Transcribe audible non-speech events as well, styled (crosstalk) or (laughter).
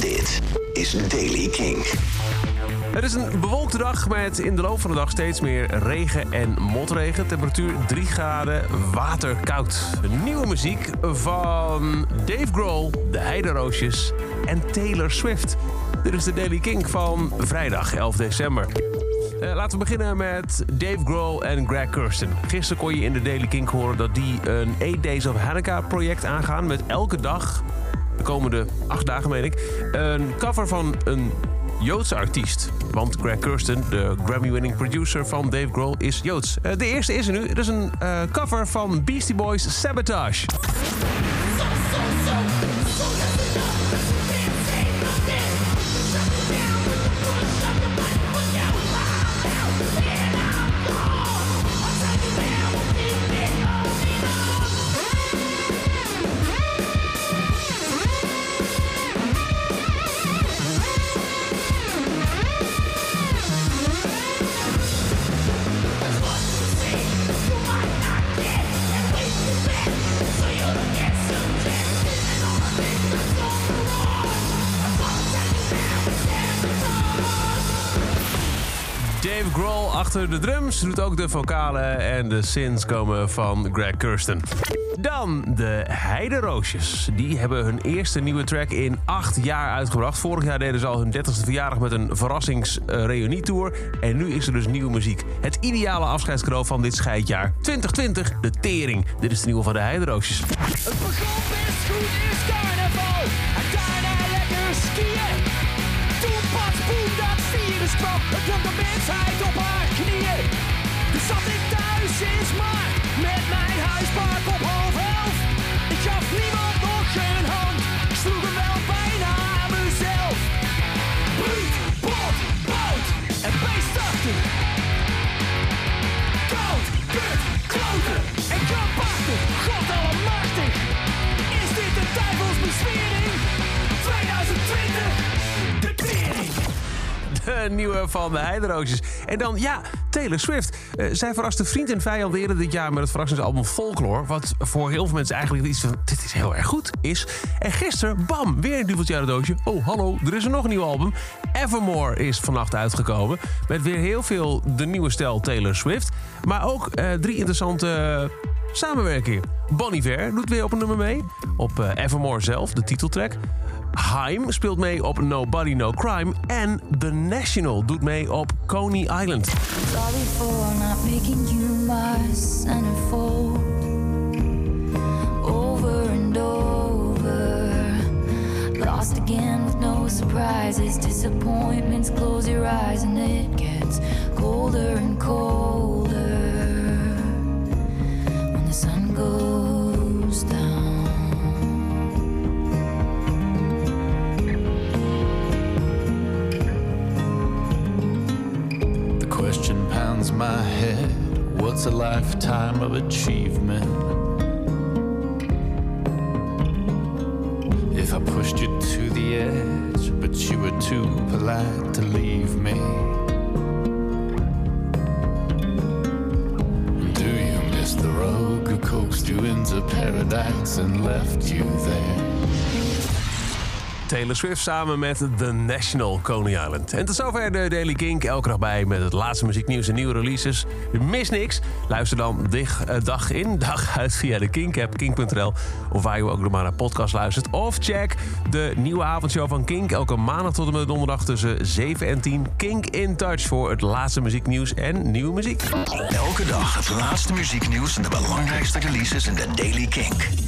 Dit is Daily King. Het is een bewolkte dag met in de loop van de dag steeds meer regen en motregen. Temperatuur 3 graden, waterkoud. Nieuwe muziek van Dave Grohl, De Heideroosjes en Taylor Swift. Dit is de Daily King van vrijdag 11 december. Eh, laten we beginnen met Dave Grohl en Greg Kirsten. Gisteren kon je in de Daily King horen dat die een 8 Days of Hanukkah project aangaan... met elke dag, komende acht dagen meen ik, een cover van een Joodse artiest. Want Greg Kirsten, de Grammy-winning producer van Dave Grohl, is Joods. Eh, de eerste is er nu. Het is een eh, cover van Beastie Boys Sabotage. Dave Grohl achter de drums doet ook de vocalen en de synths komen van Greg Kirsten. Dan de Heideroosjes. Die hebben hun eerste nieuwe track in acht jaar uitgebracht. Vorig jaar deden ze al hun 30ste verjaardag met een verrassingsreunietour. En nu is er dus nieuwe muziek. Het ideale afscheidscadeau van dit scheidjaar 2020, de Tering. Dit is de nieuwe van de Heideroosjes. Het best goed is carnaval. Kwam. Het kwam de mensheid op haar knieën. Dus zat ik thuis in Smaak. Met mijn De nieuwe van de Heideroosjes. En dan, ja, Taylor Swift. Eh, zij verraste vriend en vijand eerder dit jaar met het verrassingsalbum Folklore. Wat voor heel veel mensen eigenlijk iets van, dit is heel erg goed, is. En gisteren, bam, weer een duveltje uit het doosje. Oh, hallo, er is er nog een nieuw album. Evermore is vannacht uitgekomen. Met weer heel veel de nieuwe stijl Taylor Swift. Maar ook eh, drie interessante samenwerkingen. Bon Iver doet weer op een nummer mee. Op eh, Evermore zelf, de titeltrack. Haim speelt mee op Nobody No Crime. En The National doet mee op Coney Island. Sorry for not making you my centerfold over and over. Lost again with no surprises, disappointments. Close your eyes and it gets colder and colder question pounds my head What's a lifetime of achievement? If I pushed you to the edge, but you were too polite to leave me. Do you miss the rogue who coaxed you into paradise and left you there? Taylor Swift samen met The National Coney Island. En tot zover de Daily Kink. Elke dag bij met het laatste muzieknieuws en nieuwe releases. Mis niks. Luister dan dig, eh, dag in, (laughs) dag uit via de Kink-app, kink.nl. Of waar je ook nog maar naar podcast luistert. Of check de nieuwe avondshow van Kink. Elke maandag tot en met donderdag tussen 7 en 10. Kink in Touch voor het laatste muzieknieuws en nieuwe muziek. Elke dag het laatste muzieknieuws en de belangrijkste releases in de Daily King.